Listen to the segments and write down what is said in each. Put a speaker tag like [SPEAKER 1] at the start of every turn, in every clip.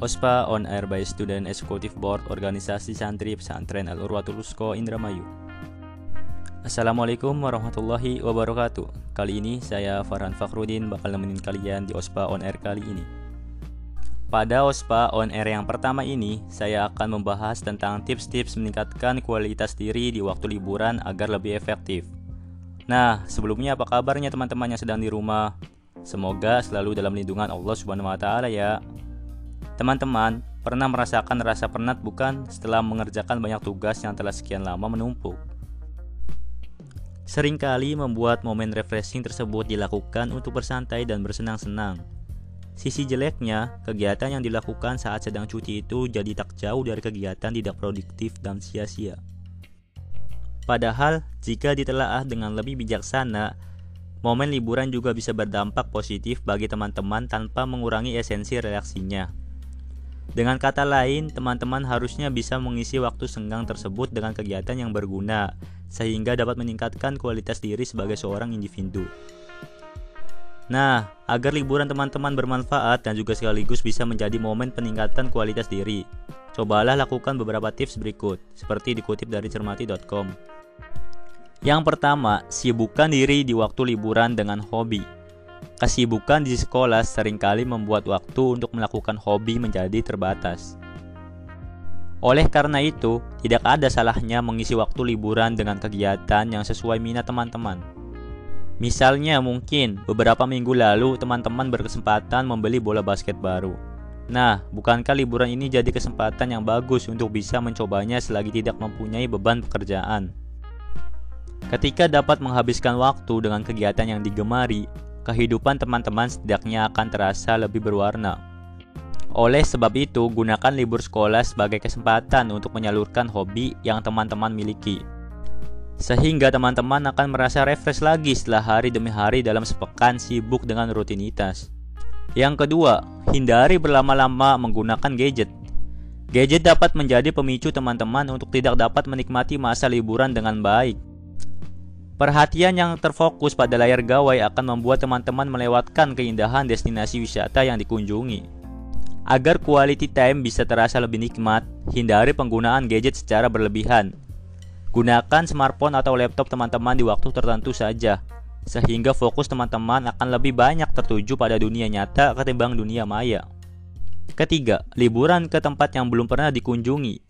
[SPEAKER 1] OSPA on air by Student Executive Board Organisasi Santri Pesantren Al Urwatul Usko Indramayu. Assalamualaikum warahmatullahi wabarakatuh. Kali ini saya Farhan Fakhrudin bakal nemenin kalian di OSPA on air kali ini. Pada OSPA on air yang pertama ini, saya akan membahas tentang tips-tips meningkatkan kualitas diri di waktu liburan agar lebih efektif. Nah, sebelumnya apa kabarnya teman-teman yang sedang di rumah? Semoga selalu dalam lindungan Allah Subhanahu wa taala ya. Teman-teman, pernah merasakan rasa penat bukan setelah mengerjakan banyak tugas yang telah sekian lama menumpuk? Seringkali membuat momen refreshing tersebut dilakukan untuk bersantai dan bersenang-senang. Sisi jeleknya, kegiatan yang dilakukan saat sedang cuti itu jadi tak jauh dari kegiatan tidak produktif dan sia-sia. Padahal, jika ditelaah dengan lebih bijaksana, momen liburan juga bisa berdampak positif bagi teman-teman tanpa mengurangi esensi relaksinya. Dengan kata lain, teman-teman harusnya bisa mengisi waktu senggang tersebut dengan kegiatan yang berguna, sehingga dapat meningkatkan kualitas diri sebagai seorang individu. Nah, agar liburan teman-teman bermanfaat dan juga sekaligus bisa menjadi momen peningkatan kualitas diri, cobalah lakukan beberapa tips berikut, seperti dikutip dari cermati.com. Yang pertama, sibukkan diri di waktu liburan dengan hobi. Kesibukan di sekolah sering kali membuat waktu untuk melakukan hobi menjadi terbatas. Oleh karena itu, tidak ada salahnya mengisi waktu liburan dengan kegiatan yang sesuai minat teman-teman. Misalnya mungkin beberapa minggu lalu teman-teman berkesempatan membeli bola basket baru. Nah, bukankah liburan ini jadi kesempatan yang bagus untuk bisa mencobanya selagi tidak mempunyai beban pekerjaan? Ketika dapat menghabiskan waktu dengan kegiatan yang digemari, kehidupan teman-teman setidaknya akan terasa lebih berwarna. Oleh sebab itu, gunakan libur sekolah sebagai kesempatan untuk menyalurkan hobi yang teman-teman miliki. Sehingga teman-teman akan merasa refresh lagi setelah hari demi hari dalam sepekan sibuk dengan rutinitas. Yang kedua, hindari berlama-lama menggunakan gadget. Gadget dapat menjadi pemicu teman-teman untuk tidak dapat menikmati masa liburan dengan baik. Perhatian yang terfokus pada layar gawai akan membuat teman-teman melewatkan keindahan destinasi wisata yang dikunjungi. Agar quality time bisa terasa lebih nikmat, hindari penggunaan gadget secara berlebihan. Gunakan smartphone atau laptop teman-teman di waktu tertentu saja, sehingga fokus teman-teman akan lebih banyak tertuju pada dunia nyata ketimbang dunia maya. Ketiga, liburan ke tempat yang belum pernah dikunjungi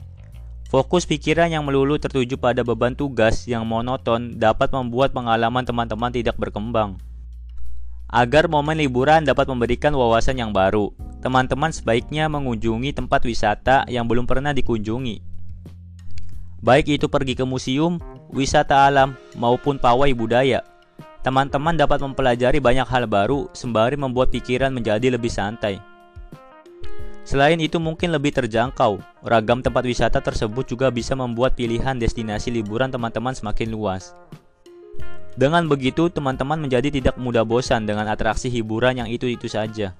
[SPEAKER 1] Fokus pikiran yang melulu tertuju pada beban tugas yang monoton dapat membuat pengalaman teman-teman tidak berkembang. Agar momen liburan dapat memberikan wawasan yang baru, teman-teman sebaiknya mengunjungi tempat wisata yang belum pernah dikunjungi. Baik itu pergi ke museum, wisata alam, maupun pawai budaya. Teman-teman dapat mempelajari banyak hal baru sembari membuat pikiran menjadi lebih santai. Selain itu mungkin lebih terjangkau, ragam tempat wisata tersebut juga bisa membuat pilihan destinasi liburan teman-teman semakin luas. Dengan begitu, teman-teman menjadi tidak mudah bosan dengan atraksi hiburan yang itu-itu saja.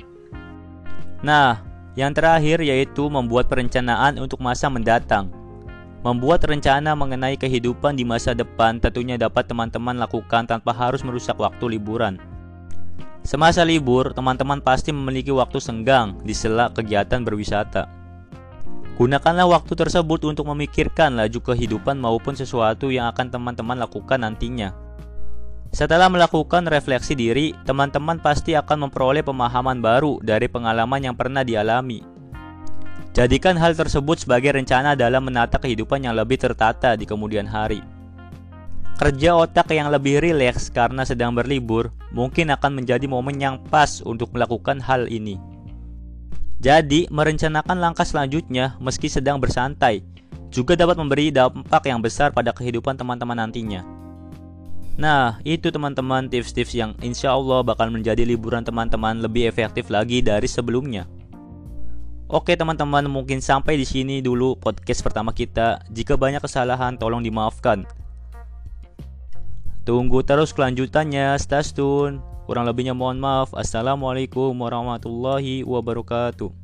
[SPEAKER 1] Nah, yang terakhir yaitu membuat perencanaan untuk masa mendatang. Membuat rencana mengenai kehidupan di masa depan tentunya dapat teman-teman lakukan tanpa harus merusak waktu liburan. Semasa libur, teman-teman pasti memiliki waktu senggang di sela kegiatan berwisata. Gunakanlah waktu tersebut untuk memikirkan laju kehidupan maupun sesuatu yang akan teman-teman lakukan nantinya. Setelah melakukan refleksi diri, teman-teman pasti akan memperoleh pemahaman baru dari pengalaman yang pernah dialami. Jadikan hal tersebut sebagai rencana dalam menata kehidupan yang lebih tertata di kemudian hari. Kerja otak yang lebih rileks karena sedang berlibur mungkin akan menjadi momen yang pas untuk melakukan hal ini. Jadi, merencanakan langkah selanjutnya meski sedang bersantai juga dapat memberi dampak yang besar pada kehidupan teman-teman nantinya. Nah, itu teman-teman tips-tips yang insya Allah bakal menjadi liburan teman-teman lebih efektif lagi dari sebelumnya. Oke teman-teman, mungkin sampai di sini dulu podcast pertama kita. Jika banyak kesalahan, tolong dimaafkan. Tunggu terus kelanjutannya, stay tune. Kurang lebihnya mohon maaf. Assalamualaikum warahmatullahi wabarakatuh.